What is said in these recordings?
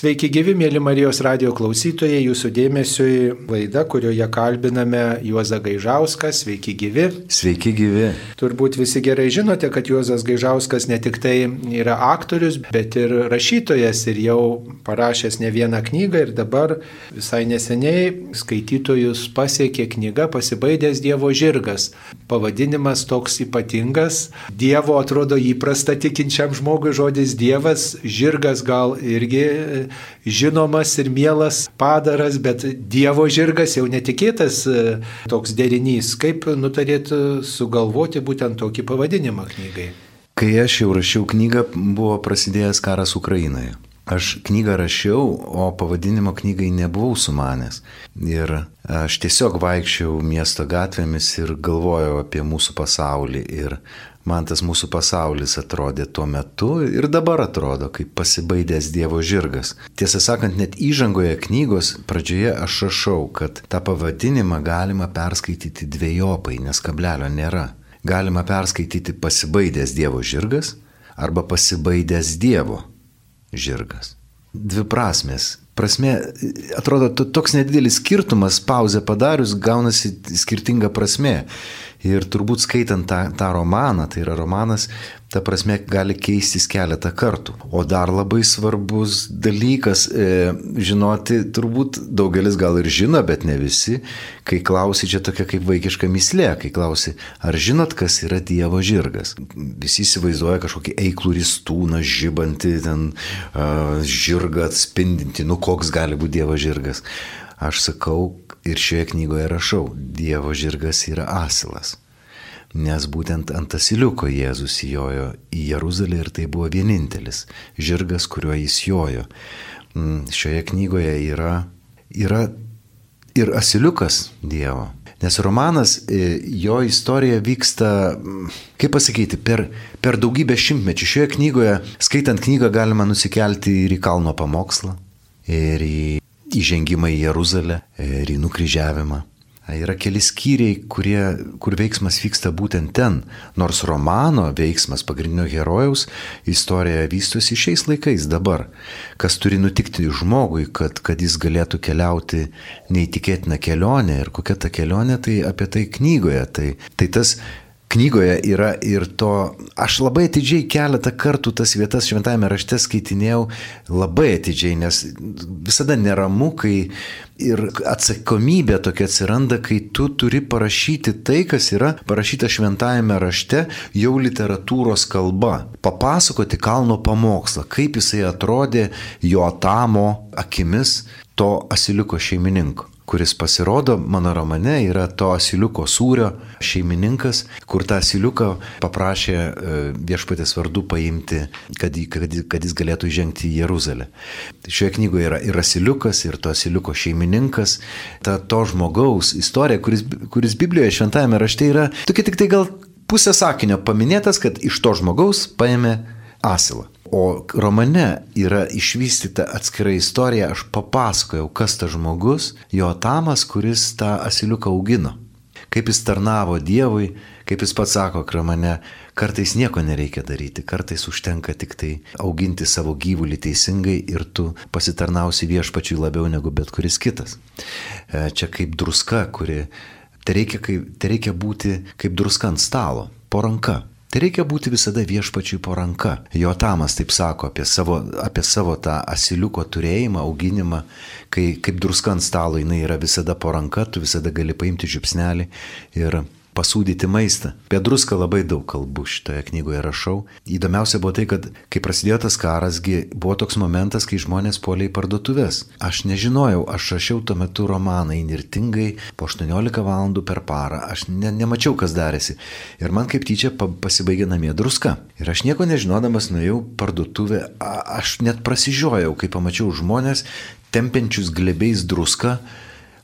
Sveiki gyvi, mėly Marijos radio klausytojai, jūsų dėmesiui laida, kurioje kalbiname Juozą Gaižauską. Sveiki gyvi. Sveiki gyvi. Turbūt visi gerai žinote, kad Juozas Gaižauskas ne tik tai yra aktorius, bet ir rašytojas ir jau parašęs ne vieną knygą ir dabar visai neseniai skaitytojus pasiekė knyga Pasibaidęs Dievo žirgas. Pavadinimas toks ypatingas. Dievo atrodo įprasta tikinčiam žmogui žodis Dievas, žirgas gal irgi žinomas ir mielas padaras, bet Dievo žirgas jau netikėtas e, toks derinys. Kaip nutarėt sugalvoti būtent tokį pavadinimą knygai? Kai aš jau rašiau knygą, buvo prasidėjęs karas Ukrainoje. Aš knygą rašiau, o pavadinimo knygai nebuvau sumanęs. Ir aš tiesiog vaikščiau miesto gatvėmis ir galvojau apie mūsų pasaulį. Ir man tas mūsų pasaulis atrodė tuo metu ir dabar atrodo kaip pasibaidęs Dievo žirgas. Tiesą sakant, net įžangoje knygos pradžioje aš rašau, kad tą pavadinimą galima perskaityti dviejopai, nes kablelio nėra. Galima perskaityti pasibaidęs Dievo žirgas arba pasibaidęs Dievo žirgas. Dvi prasmės. Prasme, atrodo, toks nedidelis skirtumas, pauzę padarius, gaunasi skirtinga prasme. Ir turbūt skaitant tą, tą romaną, tai yra romanas, ta prasme gali keistis keletą kartų. O dar labai svarbus dalykas e, žinoti, turbūt daugelis gal ir žino, bet ne visi, kai klausi čia tokia kaip vaikiška mislė, kai klausi, ar žinot, kas yra Dievo žirgas. Visi įsivaizduoja kažkokį eiklų ristūną, žibantį, ten uh, žirgą atspindinti, nu koks gali būti Dievo žirgas. Aš sakau ir šioje knygoje rašau, Dievo žirgas yra asilas. Nes būtent ant asiliuko Jėzus įjojo į Jeruzalę ir tai buvo vienintelis žirgas, kuriuo jis jojo. Mm, šioje knygoje yra, yra ir asiliukas Dievo. Nes romanas, e, jo istorija vyksta, mm, kaip pasakyti, per, per daugybę šimtmečių. Šioje knygoje, skaitant knygą, galima nusikelti ir į kalno pamokslą, ir į įžengimą į Jeruzalę ir į nukryžiavimą. Yra keli skyriai, kurie, kur veiksmas vyksta būtent ten, nors romano veiksmas pagrindinio herojaus istorija vystosi šiais laikais dabar. Kas turi nutikti žmogui, kad, kad jis galėtų keliauti neįtikėtiną kelionę ir kokia ta kelionė, tai apie tai knygoje. Tai, tai tas knygoje yra ir to, aš labai atidžiai keletą kartų tas vietas šventajame rašte skaitinėjau, labai atidžiai, nes visada neramu, kai ir atsakomybė tokia atsiranda, kai tu turi parašyti tai, kas yra parašyta šventajame rašte jau literatūros kalba. Papasakoti kalno pamokslą, kaip jisai atrodė jo tamo akimis to asiliuko šeimininko kuris pasirodo mano romane, yra to asiliuko sūrio šeimininkas, kur tą asiliuką paprašė e, viešpatės vardu paimti, kad, kad, kad jis galėtų įžengti į Jeruzalę. Šioje knygoje yra ir asiliukas, ir to asiliuko šeimininkas, ta to žmogaus istorija, kuris, kuris Biblijoje šventajame rašte yra tokia tik tai gal pusę sakinio paminėtas, kad iš to žmogaus paėmė asilą. O romane yra išvystyta atskira istorija, aš papasakojau, kas tas žmogus, jo tamas, kuris tą asiliuką augino. Kaip jis tarnavo Dievui, kaip jis pats sako, romane, kartais nieko nereikia daryti, kartais užtenka tik tai auginti savo gyvulį teisingai ir tu pasitarnausi viešpačiui labiau negu bet kuris kitas. E, čia kaip druska, kuri, tai reikia, kaip, tai reikia būti kaip druska ant stalo, po ranka. Tai reikia būti visada viešpačiui po ranka. Jo tamas taip sako apie savo, apie savo tą asiliuko turėjimą, auginimą, kai kaip druska ant stalo jinai yra visada po ranka, tu visada gali paimti žiupsnelį ir pasūdyti maistą. Apie druską labai daug kalbų šitoje knygoje rašau. Įdomiausia buvo tai, kad kai prasidėjo tas karasgi, buvo toks momentas, kai žmonės puolė į parduotuvės. Aš nežinojau, aš rašiau tuo metu romaną įnirtingai po 18 valandų per parą. Aš ne, nemačiau, kas darėsi. Ir man kaip tyčia pasibaigė namie druska. Ir aš nieko nežinodamas nuėjau parduotuvę. A, aš net prasižiojau, kai pamačiau žmonės tempiančius glebiais druską.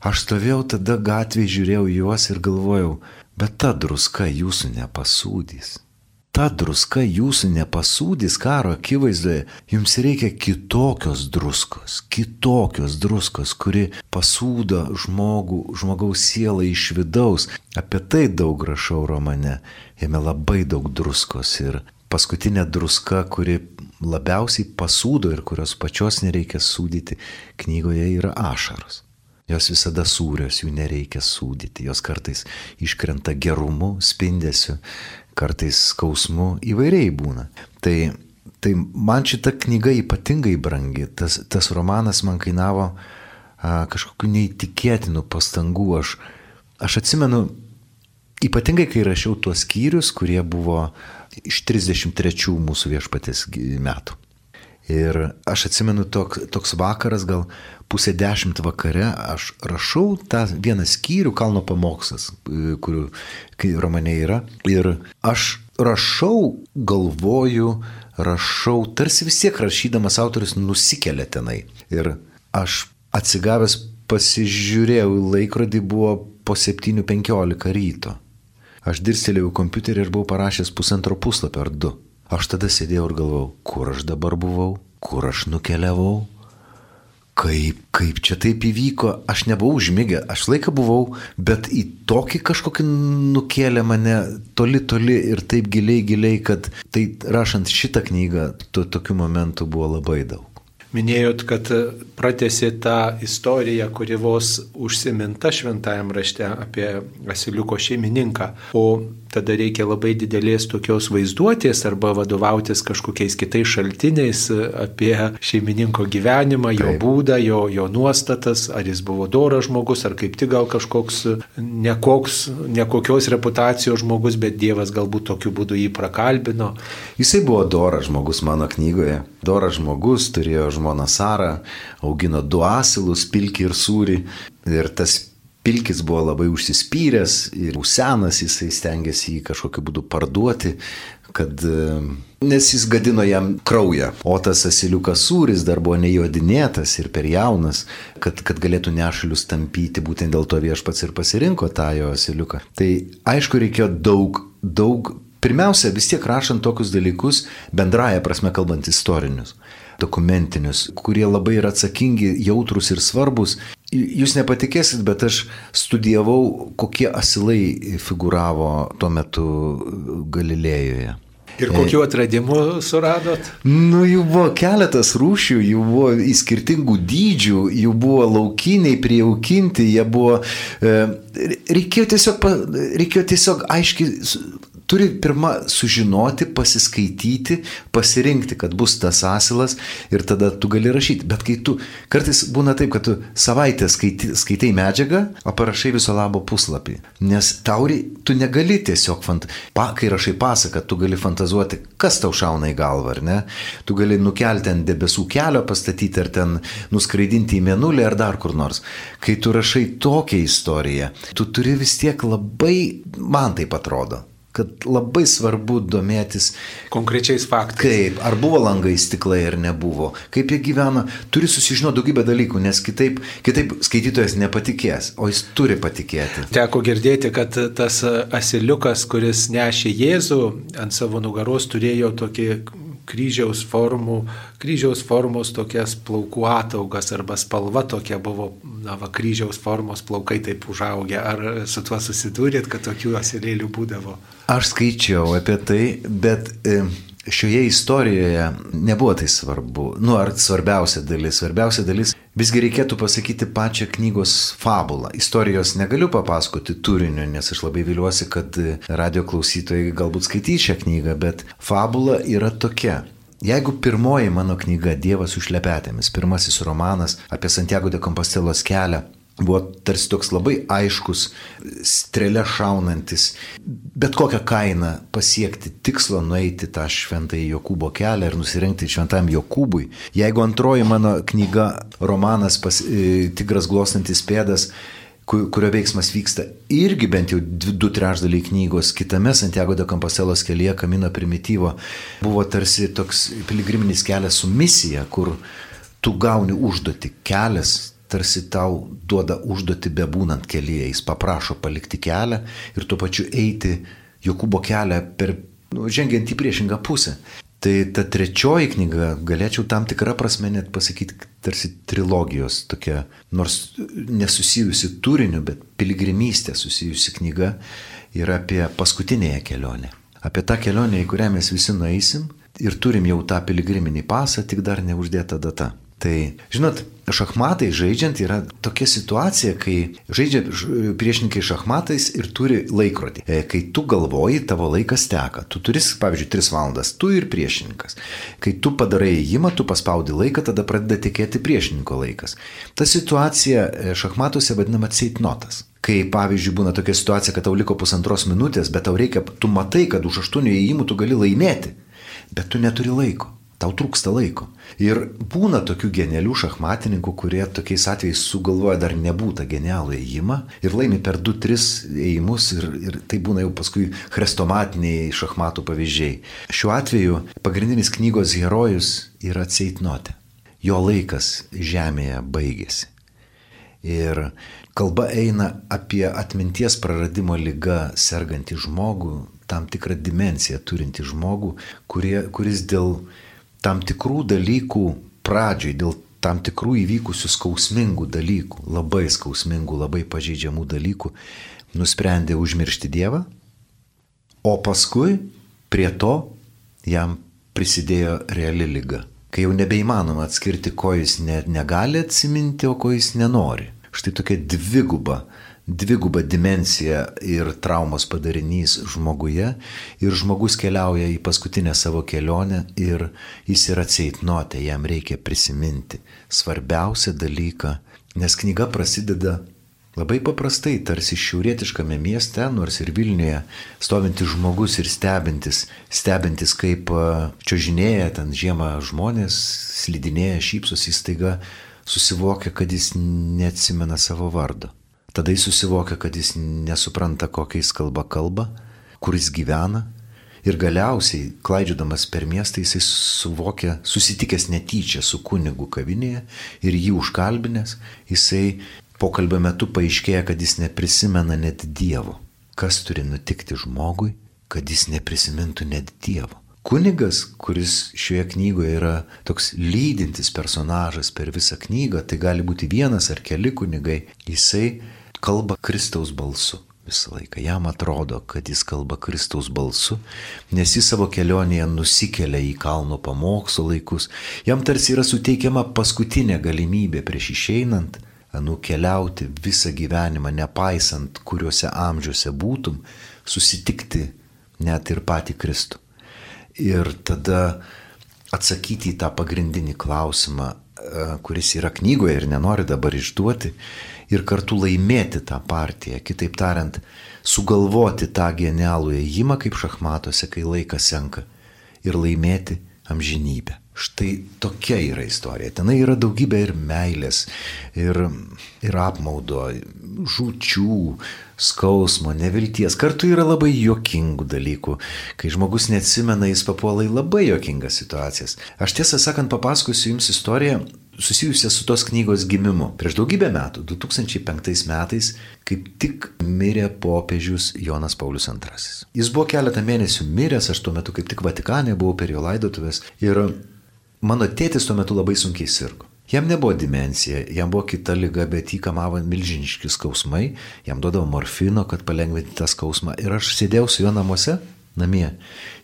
Aš stovėjau tada gatvėje, žiūrėjau juos ir galvojau, Bet ta druska jūsų nepasūdys. Ta druska jūsų nepasūdys karo akivaizdoje. Jums reikia kitokios druskos, kitokios druskos, kuri pasūdo žmogų, žmogaus sielą iš vidaus. Apie tai daug rašau romane. Jame labai daug druskos ir paskutinė druska, kuri labiausiai pasūdo ir kurios pačios nereikia sūdyti, knygoje yra ašaros. Jos visada sūrios, jų nereikia sūdyti, jos kartais iškrenta gerumu, spindesiu, kartais skausmu, įvairiai būna. Tai, tai man šita knyga ypatingai brangi, tas, tas romanas man kainavo a, kažkokiu neįtikėtinu pastangų. Aš, aš atsimenu, ypatingai kai rašiau tuos skyrius, kurie buvo iš 33 mūsų viešpatės metų. Ir aš atsimenu tok, toks vakaras, gal pusė dešimt vakare, aš rašau tą vieną skyrių, kalno pamokslas, kurių romane yra. Ir aš rašau, galvoju, rašau, tarsi vis tiek rašydamas autorius nusikelia tenai. Ir aš atsigavęs pasižiūrėjau laikrodį, buvo po 7.15 ryto. Aš dirstelėjau kompiuterį ir buvau parašęs pusantro puslapio ar du. Aš tada sėdėjau ir galvojau, kur aš dabar buvau, kur aš nukeliavau, kaip, kaip čia taip įvyko, aš nebuvau užmygę, aš laiką buvau, bet į tokį kažkokį nukėlė mane toli, toli ir taip giliai, giliai, kad tai rašant šitą knygą, to, tokių momentų buvo labai daug. Minėjot, kad pratėsi tą istoriją, kuri vos užsiminta šventajam rašte apie Asiliuko šeimininką, o tada reikia labai didelės tokios vaizduotės arba vadovautis kažkokiais kitais šaltiniais apie šeimininko gyvenimą, jo Taip. būdą, jo, jo nuostatas, ar jis buvo doras žmogus, ar kaip tik gal kažkoks nekoks, nekokios reputacijos žmogus, bet Dievas galbūt tokiu būdu jį prakalbino. Jisai buvo doras žmogus mano knygoje. Doras žmogus turėjo žmoną Sarą, augino du asilus, pilki ir sūrį. Ir tas Pilkis buvo labai užsispyręs ir senas, jisai stengiasi jį kažkokiu būdu parduoti, kad, e, nes jis gadino jam kraują. O tas asiliukas sūris dar buvo nejodinėtas ir per jaunas, kad, kad galėtų nešalius tampyti, būtent dėl to viešpats ir pasirinko tą jo asiliuką. Tai aišku, reikėjo daug, daug, pirmiausia, vis tiek rašant tokius dalykus, bendraja prasme kalbant istorinius dokumentinius, kurie labai yra atsakingi, jautrus ir svarbus. Jūs nepatikėsit, bet aš studijavau, kokie asilai figuravo tuo metu Galilėjoje. Ir kokiu atradimu suradot? Nu, jų buvo keletas rūšių, jų buvo į skirtingų dydžių, jų buvo laukiniai, prijaukinti, jie buvo... E, reikėjo tiesiog, reikėjo tiesiog aiškiai turi pirmą sužinoti, pasiskaityti, pasirinkti, kad bus tas asilas ir tada tu gali rašyti. Bet kai tu, kartais būna taip, kad tu savaitę skaitai, skaitai medžiagą, o parašai viso labo puslapį. Nes tauri, tu negali tiesiog, fant... pa, kai rašai pasaką, tu gali fantazuoti, kas tau šauna į galvą, ar ne? Tu gali nukelti ant debesų kelio, pastatyti ar ten nuskraidinti į menulį ar dar kur nors. Kai tu rašai tokią istoriją, tu turi vis tiek labai, man taip atrodo, kad labai svarbu domėtis konkrečiais faktais. Kaip, ar buvo langai stiklai ar nebuvo, kaip jie gyvena, turi susižinoti daugybę dalykų, nes kitaip, kitaip skaitytojas nepatikės, o jis turi patikėti. Teko girdėti, kad tas asiliukas, kuris nešė Jėzų ant savo nugaros, turėjo tokį kryžiaus formų, kryžiaus formos tokias plaukų ataugas arba spalva tokia buvo, na, va, kryžiaus formos plaukai taip užaugę. Ar su tuo susidūrėt, kad tokių asilėlių būdavo? Aš skaičiau apie tai, bet e, šioje istorijoje nebuvo tai svarbu. Nu, ar svarbiausia dalis? Svarbiausia dalis visgi reikėtų pasakyti pačią knygos fabulą. Istorijos negaliu papasakoti turinio, nes aš labai viliuosi, kad radio klausytojai galbūt skaitys šią knygą, bet fabula yra tokia. Jeigu pirmoji mano knyga Dievas užlepetėmis, pirmasis romanas apie Santiago de Compostelos kelią, buvo tarsi toks labai aiškus, strėlė šaunantis, bet kokią kainą pasiekti tikslo, nueiti tą šventąjį Jokūbo kelią ir nusirinkti šventam Jokūbui. Jeigu antroji mano knyga, romanas pas, e, Tigras glostantis pėdas, kurio veiksmas vyksta irgi bent jau du trešdaliai knygos, kitame Santiago de Compostelos kelyje Kamino primityvo buvo tarsi toks piligriminis kelias su misija, kur tu gauni užduoti kelias, tarsi tau duoda užduoti bebūnant kelyje, jis paprašo palikti kelią ir tuo pačiu eiti Jokūbo kelią per, nu, žengiant į priešingą pusę. Tai ta trečioji knyga, galėčiau tam tikrą prasme net pasakyti, tarsi trilogijos tokia, nors nesusijusi turiniu, bet piligrimystė susijusi knyga yra apie paskutinėje kelionę. apie tą kelionę, į kurią mes visi nueisim ir turim jau tą piligriminį pasą, tik dar neuždėta data. Tai, žinot, šachmatai žaidžiant yra tokia situacija, kai žaidžia priešininkai šachmatais ir turi laikrodį. E, kai tu galvoji, tavo laikas teka. Tu turi, pavyzdžiui, 3 valandas, tu ir priešininkas. Kai tu padarai įjimą, tu paspaudi laiką, tada pradeda tikėti priešininko laikas. Ta situacija e, šachmatuose vadinama ceitnotas. Kai, pavyzdžiui, būna tokia situacija, kad tau liko pusantros minutės, bet tau reikia, tu matai, kad už aštuonių įjimų tu gali laimėti, bet tu neturi laiko. Tau trūksta laiko. Ir būna tokių genialių šachmatininkų, kurie tokiais atvejais sugalvoja dar nebūtą genialų ėjimą ir laimi per 2-3 ėjimus ir, ir tai būna jau paskui chrestomatiniai šachmatų pavyzdžiai. Šiuo atveju pagrindinis knygos herojus yra Ceitnotė. Jo laikas žemėje baigėsi. Ir kalba eina apie atminties praradimo lygą sergantį žmogų, tam tikrą dimenciją turinti žmogų, kurie, kuris dėl tam tikrų dalykų pradžioj, dėl tam tikrų įvykusių skausmingų dalykų, labai skausmingų, labai pažeidžiamų dalykų, nusprendė užmiršti Dievą, o paskui prie to jam prisidėjo reali lyga. Kai jau nebeįmanoma atskirti, ko jis ne, negali atsiminti, o ko jis nenori. Štai tokia dviguba dviguba dimensija ir traumos padarinys žmoguje ir žmogus keliauja į paskutinę savo kelionę ir jis yra ceitnotė, jam reikia prisiminti svarbiausią dalyką, nes knyga prasideda Labai paprastai, tarsi šiaurietiškame mieste, nors ir Vilniuje, stovintis žmogus ir stebintis, stebintis kaip čiožinėja ten žiemą žmonės, slidinėja, šypsosi įstaiga, susivokia, kad jis neatsimena savo vardo. Tada jis susivokia, kad jis nesupranta, kokiais kalba kalba, kur jis gyvena. Ir galiausiai, klaidžiodamas per miestą, jisai suvokia, susitikęs netyčia su kunigu kavinėje ir jį užkalbinės, jisai pokalbio metu paaiškėja, kad jis neprisimena net Dievo. Kas turi nutikti žmogui, kad jis neprisimintų net Dievo? Kunigas, kuris šioje knygoje yra toks lydintis personažas per visą knygą, tai gali būti vienas ar keli kunigai, jisai kalba Kristaus balsu visą laiką. Jam atrodo, kad jis kalba Kristaus balsu, nes jis savo kelionėje nusikelia į kalno pamokslo laikus. Jam tarsi yra suteikiama paskutinė galimybė prieš išeinant nukeliauti visą gyvenimą, nepaisant kuriuose amžiuose būtum, susitikti net ir patį Kristų. Ir tada atsakyti į tą pagrindinį klausimą, e, kuris yra knygoje ir nenori dabar išduoti, ir kartu laimėti tą partiją. Kitaip tariant, sugalvoti tą genialų ėjimą kaip šachmatuose, kai laikas senka ir laimėti amžinybę. Štai tokia yra istorija. Ten yra daugybė ir meilės, ir, ir apmaudo, žučių, skausmo, nevilties. Kartu yra labai juokingų dalykų. Kai žmogus neatsimena, jis papuola į labai juokingas situacijas. Aš tiesą sakant papasakosiu jums istoriją susijusią su tos knygos gimimu. Prieš daugybę metų, 2005 metais, kaip tik mirė popiežius Jonas Paulius II. Jis buvo keletą mėnesių miręs, aš tuo metu kaip tik Vatikane buvau per jo laidotuvės ir mano tėtis tuo metu labai sunkiai sirgo. Jam nebuvo dimencija, jam buvo kita lyga, bet jį kamavo milžiniški skausmai, jam duodavo morfino, kad palengvinti tą skausmą. Ir aš sėdėjau su juo namuose, namie.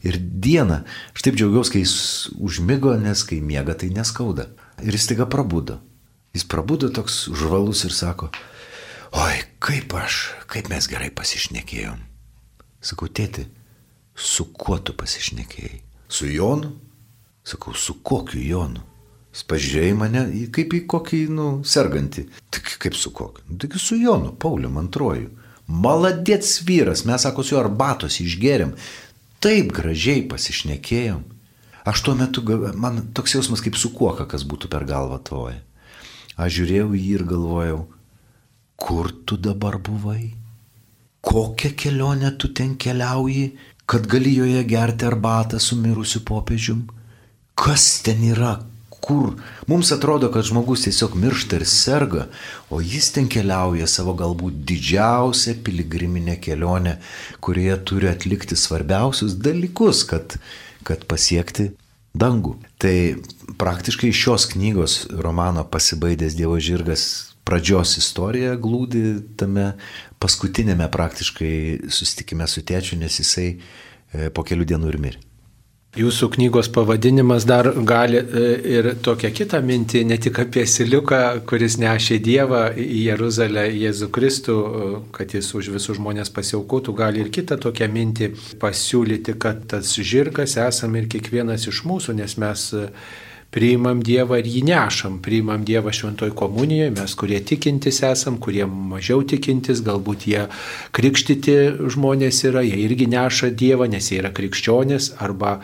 Ir dieną, aš taip džiaugiausi, kai jis užmygo, nes kai miega, tai neskauda. Ir jis taiga prabudo. Jis prabudo toks žvalus ir sako, oi, kaip aš, kaip mes gerai pasišnekėjom. Sakau, tėti, su kuo tu pasišnekėjai? Su Jonu? Sakau, su kokiu Jonu? Jis pažiūrėjo mane kaip į kokį, nu, sergantį. Tik kaip su kokiu? Nu, tik su Jonu, Pauliu antruoju. Maladėts vyras, mes, sako, su juo arbatos išgeriam. Taip gražiai pasišnekėjom. Aš tuo metu, man toks jausmas kaip su kuoka, kas būtų per galvą tvoje. Aš žiūrėjau jį ir galvojau, kur tu dabar buvai? Kokią kelionę tu ten keliauji, kad gali joje gerti arbatą su mirusiu popiežium? Kas ten yra? Kur? Mums atrodo, kad žmogus tiesiog miršta ir serga, o jis ten keliauja savo galbūt didžiausią piligriminę kelionę, kurioje turi atlikti svarbiausius dalykus, kad kad pasiekti dangų. Tai praktiškai šios knygos romano Pasibaidęs Dievo žirgas pradžios istorija glūdi tame paskutinėme praktiškai susitikime su tėčiu, nes jisai e, po kelių dienų ir mirė. Jūsų knygos pavadinimas dar gali e, ir tokią kitą mintį, ne tik apie Siliuką, kuris nešė Dievą į Jeruzalę, Jėzų Kristų, e, kad jis už visus žmonės pasiaukotų, gali ir kitą tokią mintį pasiūlyti, kad tas žirgas esame ir kiekvienas iš mūsų, nes mes e, priimam Dievą ir jį nešam, priimam Dievą šventoj komunijoje, mes kurie tikintis esam, kurie mažiau tikintis, galbūt jie krikštyti žmonės yra, jie irgi neša Dievą, nes jie yra krikščionis, arba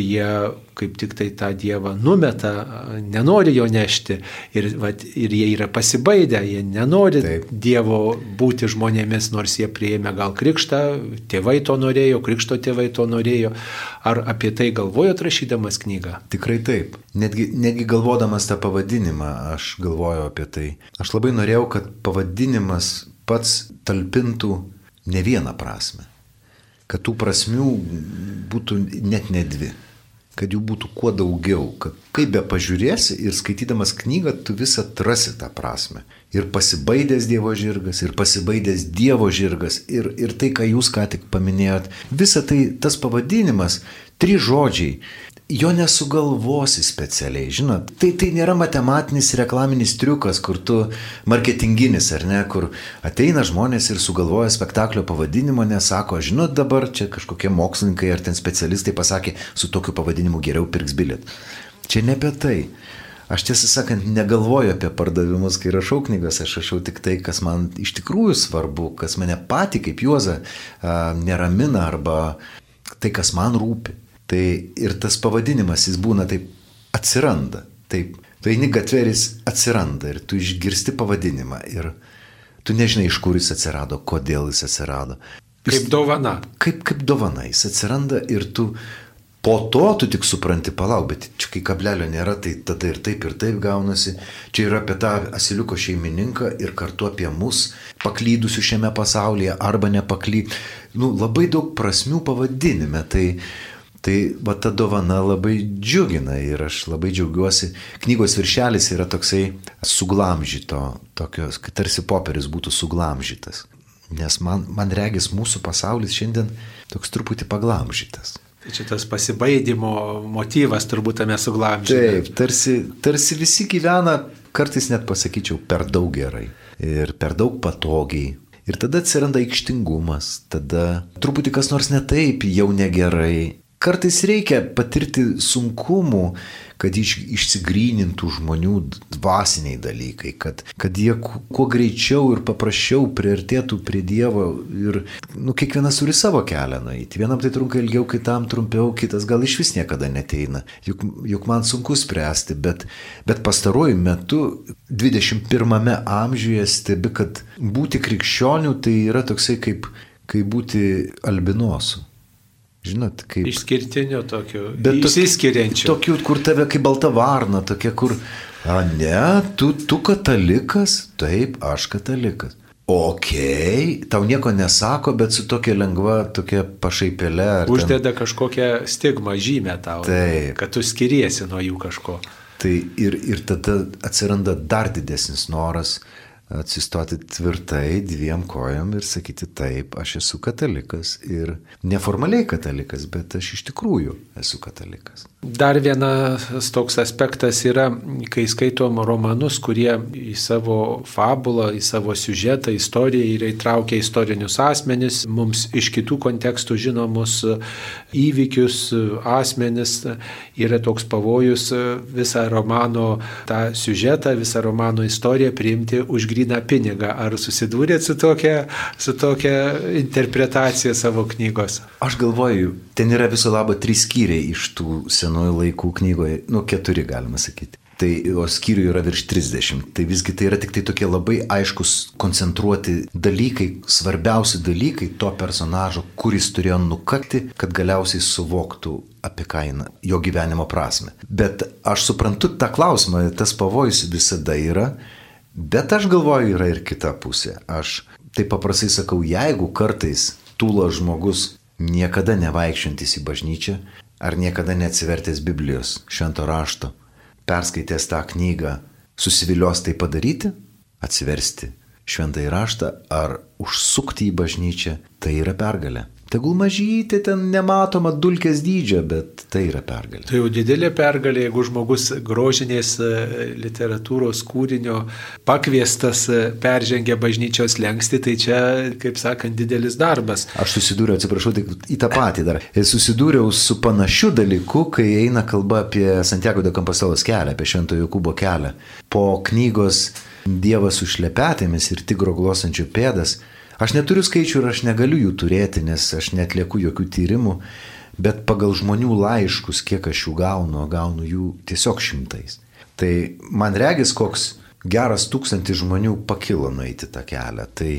jie kaip tik tai tą Dievą numeta, nenori jo nešti ir, vat, ir jie yra pasibaidę, jie nenori Taip. Dievo būti žmonėmis, nors jie prieėmė gal krikštą, tėvai to norėjo, krikšto tėvai to norėjo. Ar apie tai galvojot rašydamas knygą? Tikrai taip. Netgi, netgi galvodamas tą pavadinimą, aš galvoju apie tai. Aš labai norėjau, kad pavadinimas pats talpintų ne vieną prasme kad tų prasmių būtų net ne dvi kad jų būtų kuo daugiau, kad kaip be pažiūrėsi ir skaitydamas knygą, tu vis atrasi tą prasme. Ir pasibaidęs Dievo žirgas, ir pasibaidęs Dievo žirgas, ir, ir tai, ką jūs ką tik paminėjot, visa tai, tas pavadinimas, trys žodžiai jo nesugalvosi specialiai, žinot. Tai, tai nėra matematinis reklaminis triukas, kur tu marketinginis, ar ne, kur ateina žmonės ir sugalvoja spektaklio pavadinimą, nesako, žinot, dabar čia kažkokie mokslininkai ar ten specialistai pasakė, su tokiu pavadinimu geriau pirks biliet. Čia ne apie tai. Aš tiesą sakant, negalvoju apie pardavimus, kai rašau knygas, aš rašau tik tai, kas man iš tikrųjų svarbu, kas mane pati kaip juoza neramina arba tai, kas man rūpi. Tai ir tas pavadinimas, jis būna taip, atsiranda. Taip, tu eini gatveris atsiranda ir tu išgirsti pavadinimą ir tu nežinai, iš kur jis atsirado, kodėl jis atsirado. Jis, kaip dovana. Kaip, kaip dovana, jis atsiranda ir tu po to tu tik supranti, palauk, bet čia kai kablelio nėra, tai tada ir taip ir taip gaunasi. Čia yra apie tą asiliuko šeimininką ir kartu apie mus, paklydusių šiame pasaulyje arba nepaklydų. Nu, labai daug prasmių pavadinime. Tai Tai va ta dovana labai džiugina ir aš labai džiaugiuosi. Knygos viršelis yra toksai suglamžyto, tokios, kad tarsi popierius būtų suglamžytas. Nes man, man regis mūsų pasaulis šiandien toks truputį paglamžytas. Tai čia tas pasibaidimo motyvas turbūt tame suglamžyme. Taip, tarsi, tarsi visi gyvena, kartais net pasakyčiau, per daug gerai ir per daug patogiai. Ir tada atsiranda aikštingumas, tada truputį kas nors ne taip, jau negerai. Kartais reikia patirti sunkumų, kad iš, išsigrynintų žmonių dvasiniai dalykai, kad, kad jie kuo greičiau ir paprasčiau priartėtų prie Dievo ir nu, kiekvienas turi savo kelią nueiti. Vienam tai trunka ilgiau, kitam trumpiau, kitas gal iš vis niekada neteina. Juk, juk man sunku spręsti, bet, bet pastaruoju metu 21 amžiuje stebi, kad būti krikščioniu tai yra toksai kaip, kaip būti albinosu. Žinot, kaip. Išskirtinio tokio. Bet išsiskiriančio. Tokių, kur tave kaip balta varna, tokia, kur. A, ne, tu, tu katalikas, taip, aš katalikas. Ok, tau nieko nesako, bet su tokia lengva, tokia pašaipėlė. Uždeda ten... kažkokią stigmą žymę tau. Taip. Kad tu skiriesi nuo jų kažko. Tai ir, ir tada atsiranda dar didesnis noras atsistoti tvirtai dviem kojom ir sakyti taip, aš esu katalikas ir neformaliai katalikas, bet aš iš tikrųjų esu katalikas. Dar vienas toks aspektas yra, kai skaitom romanus, kurie į savo fabulą, į savo siužetą, istoriją yra įtraukę istorinius asmenis, mums iš kitų kontekstų žinomus įvykius, asmenis, yra toks pavojus visą romano tą siužetą, visą romano istoriją priimti už gryną pinigą. Ar susidūrėt su tokia, su tokia interpretacija savo knygos? Aš galvoju, ten yra viso labo trys skyriai iš tų senųjų laikų knygoje, nu keturi galima sakyti. Tai o skyrių yra virš 30. Tai visgi tai yra tik tai tokie labai aiškus, koncentruoti dalykai, svarbiausi dalykai to personažo, kuris turėjo nukakti, kad galiausiai suvoktų apie kainą, jo gyvenimo prasme. Bet aš suprantu tą klausimą, tas pavojus visada yra, bet aš galvoju, yra ir kita pusė. Aš taip paprastai sakau, jeigu kartais tūlo žmogus niekada nevaikščiantis į bažnyčią, ar niekada neatsivertęs Biblijos, švento rašto, perskaitęs tą knygą, susivilios tai padaryti, atsiversti šventąjį raštą ar užsukti į bažnyčią, tai yra pergalė. Tegul mažyti ten nematoma dulkės dydžio, bet tai yra pergalė. Tai jau didelė pergalė, jeigu žmogus grožinės e, literatūros kūrinio pakviestas e, peržengia bažnyčios lengsti, tai čia, kaip sakant, didelis darbas. Aš susidūriau, atsiprašau, tik į tą patį dar. Susidūriau su panašiu dalyku, kai eina kalba apie Santiago de Compostelos kelią, apie Šventojo Kubo kelią. Po knygos Dievas su šlepetėmis ir tigro glosančių pėdas Aš neturiu skaičių ir aš negaliu jų turėti, nes aš netlieku jokių tyrimų, bet pagal žmonių laiškus, kiek aš jų gaunu, gaunu jų tiesiog šimtais. Tai man regis, koks geras tūkstantis žmonių pakilo nueiti tą kelią. Tai,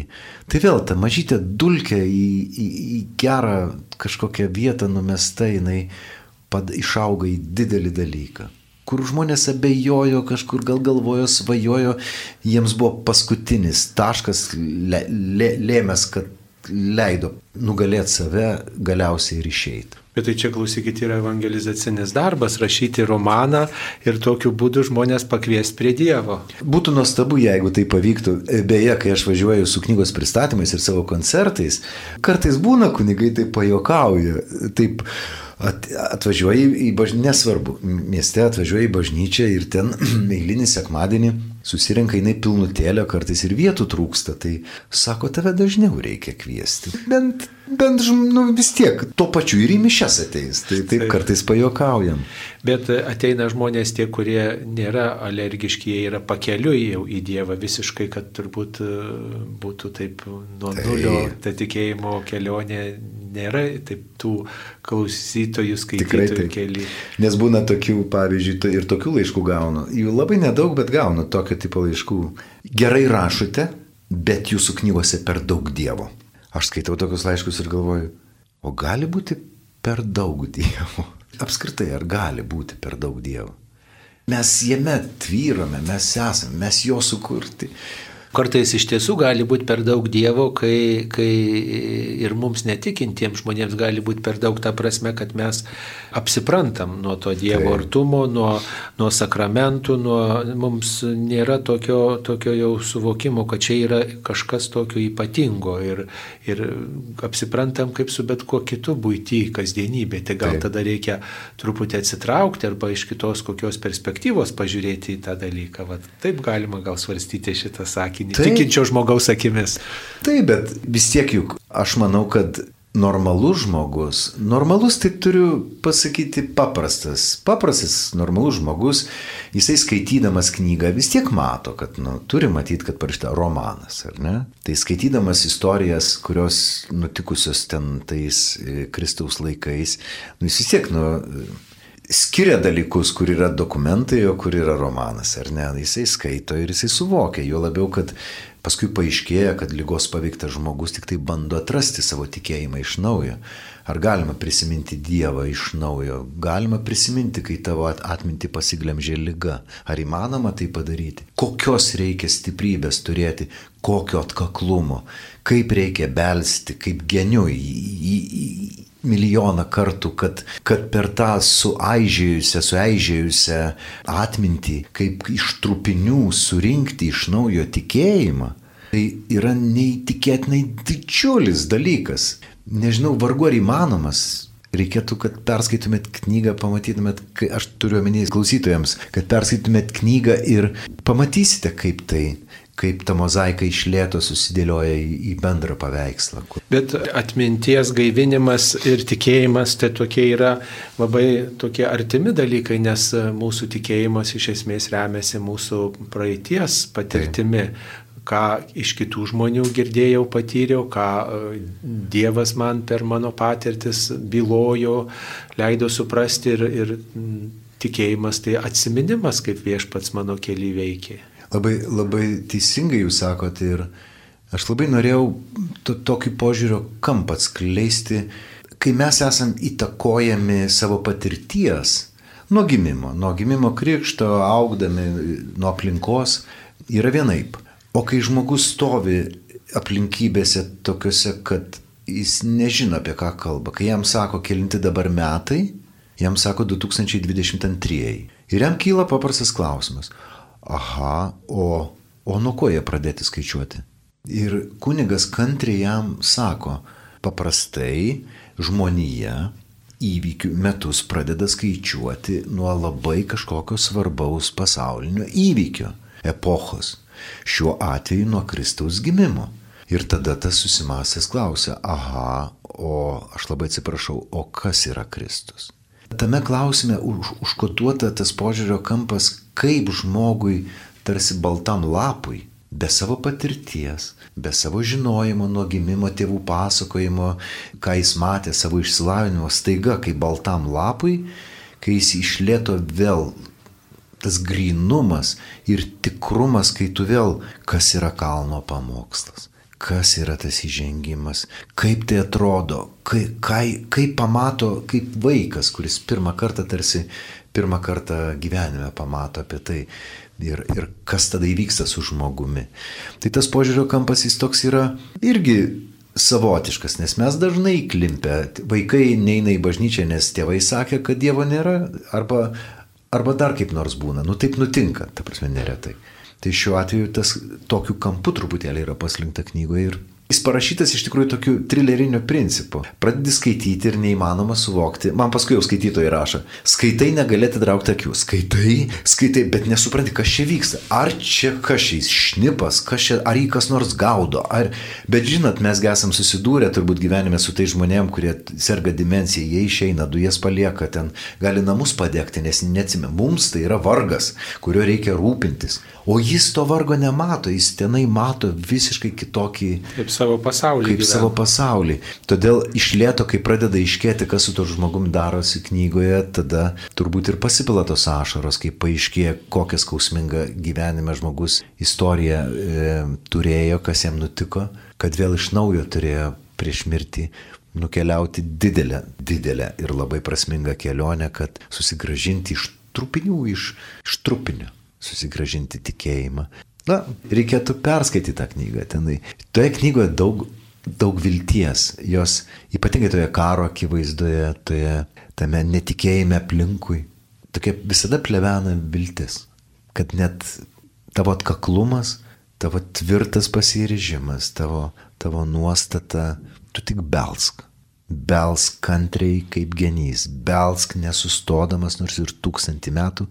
tai vėl ta mažytė dulkė į, į, į gerą kažkokią vietą numesta, jinai pad, išauga į didelį dalyką kur žmonės abejojo, kažkur gal galvojo, svajojo, jiems buvo paskutinis taškas lė, lė, lėmės, kad leido nugalėti save galiausiai ir išeiti. Bet tai čia klausykite yra evangelizacinis darbas, rašyti romaną ir tokiu būdu žmonės pakvies prie Dievo. Būtų nuostabu, jeigu tai pavyktų. Beje, kai aš važiuoju su knygos pristatymais ir savo koncertais, kartais būna kunigai taip pajokauja. Taip, at, atvažiuoji į bažnyčią, nesvarbu, mieste atvažiuoji į bažnyčią ir ten eilinį sekmadienį susirenka jinai pilnutėlė, kartais ir vietų trūksta, tai sako, tave dažniau reikia kviesti. Bent, bent nu, vis tiek, tuo pačiu ir į mišes ateis, tai taip kartais pajokaujam. Bet ateina žmonės tie, kurie nėra alergiški, jie yra pakeliui jau į Dievą visiškai, kad turbūt e, būtų taip nuo taip. nulio ta tikėjimo kelionė nėra taip tų klausytojų, skaitytojų keli. Nes būna tokių, pavyzdžiui, ir tokių laiškų gaunu. Jų labai nedaug, bet gaunu tokio tipo laiškų. Gerai rašote, bet jūsų knygose per daug Dievo. Aš skaitau tokius laiškus ir galvoju, o gali būti per daug Dievo? Apskritai, ar gali būti per daug Dievo? Mes jame tvyrome, mes esame, mes jo sukurti. Kartais iš tiesų gali būti per daug Dievo, kai, kai ir mums netikintiems žmonėms gali būti per daug ta prasme, kad mes apsiprantam nuo to Dievo tai. artumo, nuo, nuo sakramentų, nuo, mums nėra tokio, tokio jau suvokimo, kad čia yra kažkas tokio ypatingo ir, ir apsiprantam kaip su bet kuo kitu būti, kasdienybė. Tai gal tai. tada reikia truputį atsitraukti arba iš kitos kokios perspektyvos pažiūrėti į tą dalyką. Vat, taip galima gal svarstyti šitą sakinį sakinį, tai, tikinčio žmogaus akimis. Taip, bet vis tiek juk aš manau, kad normalus žmogus, normalus tai turiu pasakyti paprastas, paprastas normalus žmogus, jisai skaitydamas knygą vis tiek mato, kad nu, turi matyti, kad parašyta romanas, ar ne? Tai skaitydamas istorijas, kurios nutikusios ten tais e, Kristaus laikais, nu, jis vis tiek, nu, skiria dalykus, kur yra dokumentai, o kur yra romanas, ar ne? Jisai skaito ir jisai suvokia, jo labiau, kad paskui paaiškėja, kad lygos paveiktas žmogus tik tai bando atrasti savo tikėjimą iš naujo. Ar galima prisiminti Dievą iš naujo? Galima prisiminti, kai tavo atminti pasiglemžė lyga. Ar įmanoma tai padaryti? Kokios reikia stiprybės turėti, kokio atkaklumo, kaip reikia belsti, kaip geniu į, į, į, milijoną kartų, kad, kad per tą suaižėjusią, suaižėjusią atmintį, kaip iš trupinių surinkti iš naujo tikėjimą, tai yra neįtikėtinai didžiulis dalykas. Nežinau, vargu ar įmanomas. Reikėtų, kad perskaitumėt knygą, pamatytumėt, aš turiu omenyje klausytojams, kad perskaitumėt knygą ir pamatysite, kaip tai kaip ta mozaika išlėto susidėlioja į bendrą paveikslą. Bet atminties gaivinimas ir tikėjimas tai tokie yra labai tokie artimi dalykai, nes mūsų tikėjimas iš esmės remiasi mūsų praeities patirtimi. Tai ką iš kitų žmonių girdėjau, patyriau, ką e, Dievas man per mano patirtis bylojo, leido suprasti ir, ir tikėjimas tai atsiminimas, kaip viešpats mano keli veikia. Labai, labai teisingai jūs sakote ir aš labai norėjau to, tokį požiūrio kampą atskleisti, kai mes esam įtakojami savo patirties nuo gimimo, nuo gimimo krikšto, augdami nuo aplinkos, yra vienaip. O kai žmogus stovi aplinkybėse tokiuose, kad jis nežino apie ką kalba, kai jam sako, kelinti dabar metai, jam sako 2022. Ir jam kyla paprastas klausimas, aha, o, o nuo ko jie pradėti skaičiuoti? Ir kunigas kantriai jam sako, paprastai žmonija įvykių metus pradeda skaičiuoti nuo labai kažkokio svarbaus pasaulinio įvykio, epochos. Šiuo atveju nuo Kristaus gimimo. Ir tada tas susimasęs klausia, aha, o aš labai atsiprašau, o kas yra Kristus? Tame klausime už, užkotuota tas požiūrio kampas, kaip žmogui tarsi baltam lapui be savo patirties, be savo žinojimo nuo gimimo tėvų pasakojimo, ką jis matė savo išsilavinimo, staiga kaip baltam lapui, kai jis išlėto vėl tas grinumas ir tikrumas, kai tu vėl, kas yra kalno pamokslas, kas yra tas įžengimas, kaip tai atrodo, kaip, kaip, kaip pamato, kaip vaikas, kuris pirmą kartą tarsi pirmą kartą gyvenime pamato apie tai ir, ir kas tada įvyksta su žmogumi. Tai tas požiūrio kampas jis toks yra irgi savotiškas, nes mes dažnai klimpę, vaikai neina į bažnyčią, nes tėvai sakė, kad Dievo nėra, arba, arba dar kaip nors būna. Nu taip nutinka, ta prasme, neretai. Tai šiuo atveju tas tokiu kampu truputėlį yra paslinkta knygoje ir Jis parašytas iš tikrųjų tokiu trileriniu principu. Pradedi skaityti ir neįmanoma suvokti. Man paskui jau skaitytojai rašo. Skaitai negalėti traukti akių. Skaitai, skaitai, bet nesupranti, kas čia vyksta. Ar čia kažkaip šnipas, kas čia, ar jį kas nors gaudo. Ar... Bet žinot, mes esam susidūrę turbūt gyvenime su tai žmonėm, kurie serga demencija, jie išeina, dujas palieka ten, gali namus padegti, nes neatsime. Mums tai yra vargas, kurio reikia rūpintis. O jis to vargo nemato, jis tenai mato visiškai kitokį. Kaip savo pasaulį. Kaip gyvena. savo pasaulį. Todėl iš lėto, kai pradeda iškėti, kas su to žmogum darosi knygoje, tada turbūt ir pasipila tos ašaros, kai paaiškėja, kokią skausmingą gyvenime žmogus istoriją e, turėjo, kas jam nutiko, kad vėl iš naujo turėjo prieš mirtį nukeliauti didelę, didelę ir labai prasmingą kelionę, kad susigražinti iš trupinių, iš, iš trupinio, susigražinti tikėjimą. Na, reikėtų perskaityti tą knygą. Tenai. Toje knygoje daug, daug vilties, jos ypatingai toje karo akivaizdoje, toje tame netikėjime aplinkui. Tokia visada plevena viltis, kad net tavo atkaklumas, tavo tvirtas pasiryžimas, tavo, tavo nuostata, tu tik belsk. Belsk kantriai kaip genys, belsk nesustodamas nors ir tūkstantį metų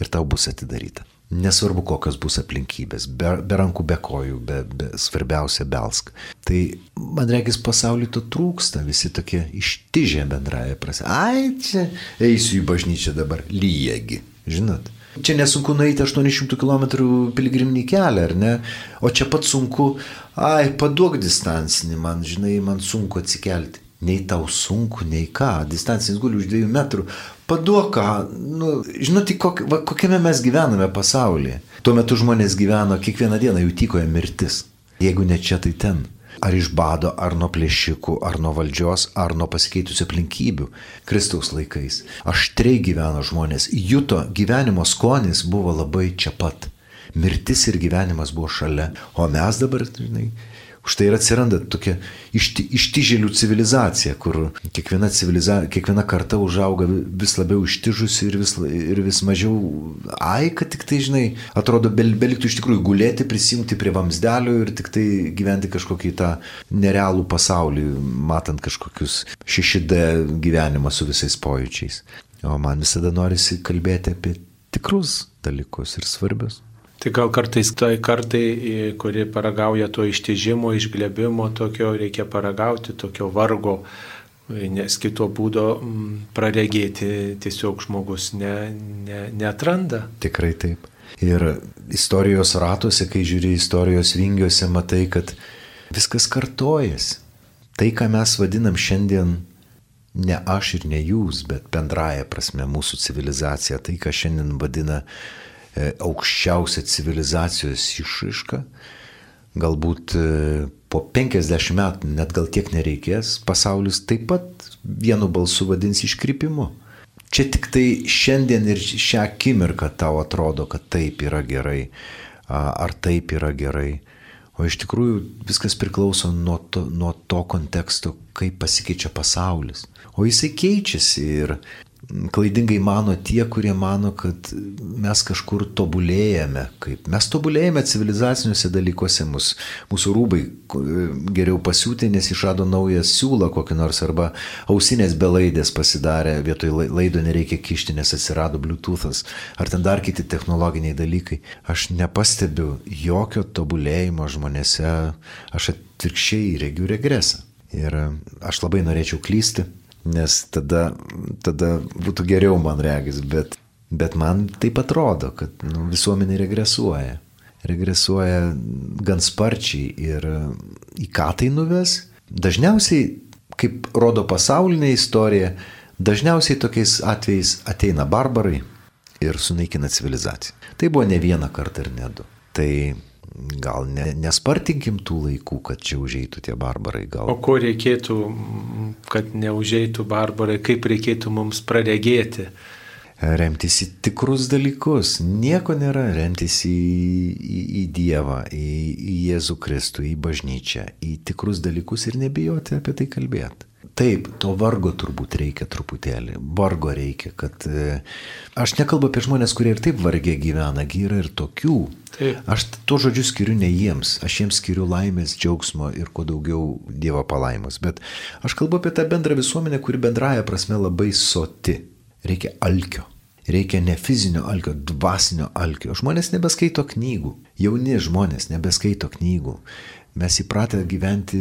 ir tau bus atidaryta. Nesvarbu, kokios bus aplinkybės, be, be rankų, be kojų, be, be, svarbiausia belsk. Tai man reikės pasaulyje to trūksta, visi tokie ištižę bendraja prasme. Ai, čia eisiu į bažnyčią dabar, lyjegi, žinot. Čia nesunku nueiti 800 km piligriminį kelią, ar ne? O čia pat sunku, ai, paduok distancinį, man, žinai, man sunku atsikelti. Nei tau sunku, nei ką, distancinis guli už dviejų metrų, paduok ką, nu, žinot, kok, va, kokiame mes gyvename pasaulyje. Tuo metu žmonės gyveno, kiekvieną dieną jų tykoja mirtis. Jeigu ne čia, tai ten. Ar iš bado, ar nuo plėšikų, ar nuo valdžios, ar nuo pasikeitusių aplinkybių. Kristaus laikais. Aštriai gyveno žmonės. Juto gyvenimo skonis buvo labai čia pat. Mirtis ir gyvenimas buvo šalia. O mes dabar, žinai, Štai ir atsiranda tokia išti, ištižėlių civilizacija, kur kiekviena, civiliza, kiekviena karta užauga vis labiau ištižusi ir vis, ir vis mažiau, ai, kad tik tai, žinai, atrodo, bel, beliktų iš tikrųjų gulėti, prisimti prie vamsdelio ir tik tai gyventi kažkokį tą nerealų pasaulį, matant kažkokius 6D gyvenimą su visais pojūčiais. O man visada norisi kalbėti apie tikrus dalykus ir svarbius. Tai gal kartais tai kartai, kuri paragauja to ištižimo, išglebimo, tokio reikia paragauti, tokio vargo, nes kito būdo praregėti tiesiog žmogus ne, ne, netranda. Tikrai taip. Ir istorijos ratuose, kai žiūri istorijos vingiuose, matai, kad viskas kartojasi. Tai, ką mes vadinam šiandien ne aš ir ne jūs, bet bendraja prasme mūsų civilizacija, tai, ką šiandien vadina aukščiausia civilizacijos išraiška. Galbūt e, po 50 metų, net gal tiek nereikės, pasaulis taip pat vienu balsu vadins iškrypimu. Čia tik tai šiandien ir šią akimirką tau atrodo, kad taip yra gerai, ar taip yra gerai. O iš tikrųjų viskas priklauso nuo to, nuo to konteksto, kaip pasikeičia pasaulis. O jisai keičiasi ir klaidingai mano tie, kurie mano, kad mes kažkur tobulėjame, kaip mes tobulėjame civilizaciniuose dalykuose, mus, mūsų rūbai geriau pasiūti, nes išrado naują siūlą kokį nors arba ausinės belaidės pasidarė, vietoj laido nereikia kišti, nes atsirado Bluetooth'as, ar ten dar kiti technologiniai dalykai. Aš nepastebiu jokio tobulėjimo žmonėse, aš atvirkščiai regiu regresą. Ir aš labai norėčiau klysti, nes tada, tada būtų geriau man regis, bet, bet man taip atrodo, kad nu, visuomenė regresuoja. Regresuoja gan sparčiai ir į ką tai nuves? Dažniausiai, kaip rodo pasaulinė istorija, dažniausiai tokiais atvejais ateina barbarai ir sunaikina civilizaciją. Tai buvo ne vieną kartą ir ne du. Tai gal ne, nespartinkim tų laikų, kad čia užeitų tie barbarai. Gal. O ko reikėtų, kad neužeitų barbarai, kaip reikėtų mums praregėti? Remtis į tikrus dalykus. Nieko nėra. Remtis į, į, į Dievą, į, į Jėzų Kristų, į bažnyčią, į tikrus dalykus ir nebijoti apie tai kalbėti. Taip, to vargo turbūt reikia truputėlį. Vargo reikia, kad... E, aš nekalbu apie žmonės, kurie ir taip vargiai gyvena, yra ir tokių. Taip. Aš to žodžiu skiriu ne jiems, aš jiems skiriu laimės, džiaugsmo ir kuo daugiau Dievo palaimos. Bet aš kalbu apie tą bendrą visuomenę, kuri bendraja prasme labai soti. Reikia alkio. Reikia ne fizinio alkio, dvasinio alkio. Žmonės nebeskaito knygų. Jauni žmonės nebeskaito knygų. Mes įpratę gyventi,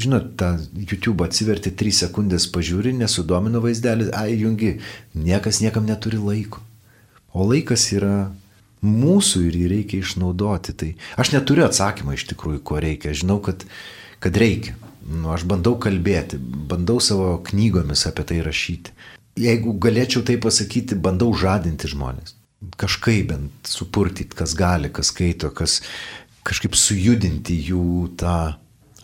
žinot, tą YouTube atsiverti 3 sekundės pažiūri, nesudomino vaizdelį, ai jungi, niekas niekam neturi laiko. O laikas yra mūsų ir jį reikia išnaudoti. Tai aš neturiu atsakymą iš tikrųjų, ko reikia. Žinau, kad, kad reikia. Nu, aš bandau kalbėti, bandau savo knygomis apie tai rašyti. Jeigu galėčiau tai pasakyti, bandau žadinti žmonės. Kažkaip bent supurtyti, kas gali, kas skaito, kas, kažkaip sujudinti jų tą,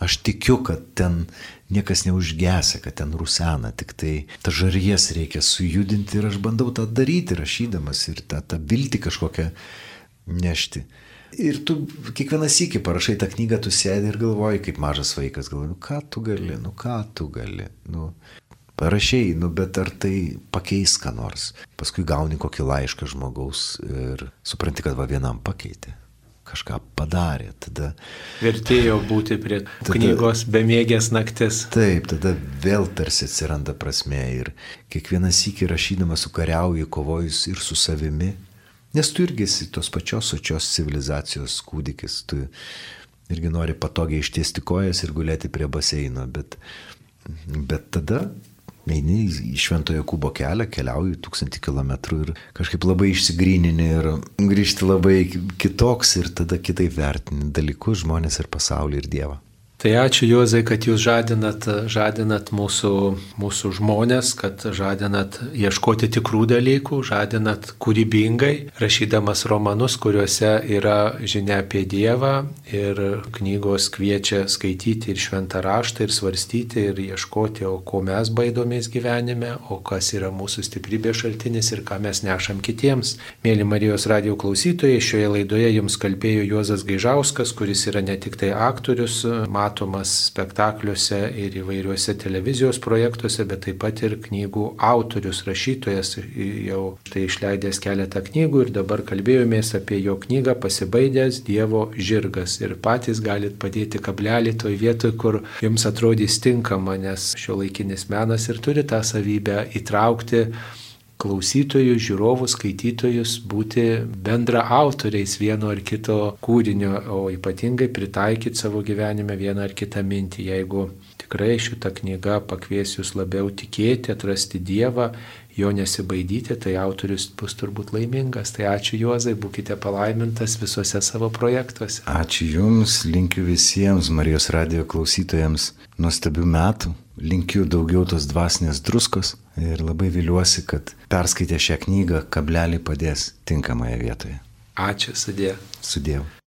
aš tikiu, kad ten niekas neužgesia, kad ten rusena, tik tai tą žarijas reikia sujudinti ir aš bandau tą daryti rašydamas ir tą, tą viltį kažkokią nešti. Ir tu kiekvieną sykį parašai tą knygą, tu sėdi ir galvoji, kaip mažas vaikas, galvoji, nu ką tu gali, nu ką tu gali, nu parašiai, nu bet ar tai pakeis ką nors. Paskui gauni kokį laišką žmogaus ir supranti, kad va vienam pakeitė kažką padarė. Tada, Vertėjo būti prie tada, knygos bemėgės naktis. Taip, tada vėl tarsi atsiranda prasme ir kiekvienas iki rašydamas sukariauji, kovojus ir su savimi, nes tu irgi esi tos pačios sočios civilizacijos kūdikis, tu irgi nori patogiai ištiesti kojas ir gulėti prie baseino, bet, bet tada eini į Šventojo Kubo kelią, keliauji tūkstantį kilometrų ir kažkaip labai išsigrynini ir grįžti labai kitoks ir tada kitaip vertini dalykus, žmonės ir pasaulį ir Dievą. Tai ačiū Juozai, kad jūs žadinat, žadinat mūsų, mūsų žmonės, kad žadinat ieškoti tikrų dalykų, žadinat kūrybingai, rašydamas romanus, kuriuose yra žinia apie Dievą ir knygos kviečia skaityti ir šventą raštą ir svarstyti ir ieškoti, o ko mes baidomės gyvenime, o kas yra mūsų stiprybės šaltinis ir ką mes nešam kitiems. Mėly Marijos radio klausytojai, šioje laidoje jums kalbėjo Juozas Gaižauskas, kuris yra ne tik tai aktorius, matomas spektakliuose ir įvairiuose televizijos projektuose, bet taip pat ir knygų autorius, rašytojas, jau štai išleidęs keletą knygų ir dabar kalbėjomės apie jo knygą Pasibaidęs Dievo žirgas. Ir patys galit padėti kablelį toj vietoj, kur jums atrodys tinkama, nes šio laikinis menas ir turi tą savybę įtraukti klausytojus, žiūrovus, skaitytojus būti bendra autoriais vieno ar kito kūrinio, o ypatingai pritaikyti savo gyvenime vieną ar kitą mintį. Jeigu tikrai šita knyga pakvies jūs labiau tikėti, atrasti Dievą, jo nesibaidyti, tai autorius bus turbūt laimingas. Tai ačiū Juozai, būkite palaimintas visuose savo projektuose. Ačiū Jums, linkiu visiems Marijos radio klausytojams nuostabių metų linkiu daugiau tos dvasinės druskos ir labai viliuosi, kad perskaitę šią knygą kablelį padės tinkamoje vietoje. Ačiū, sudė. Sudėjau.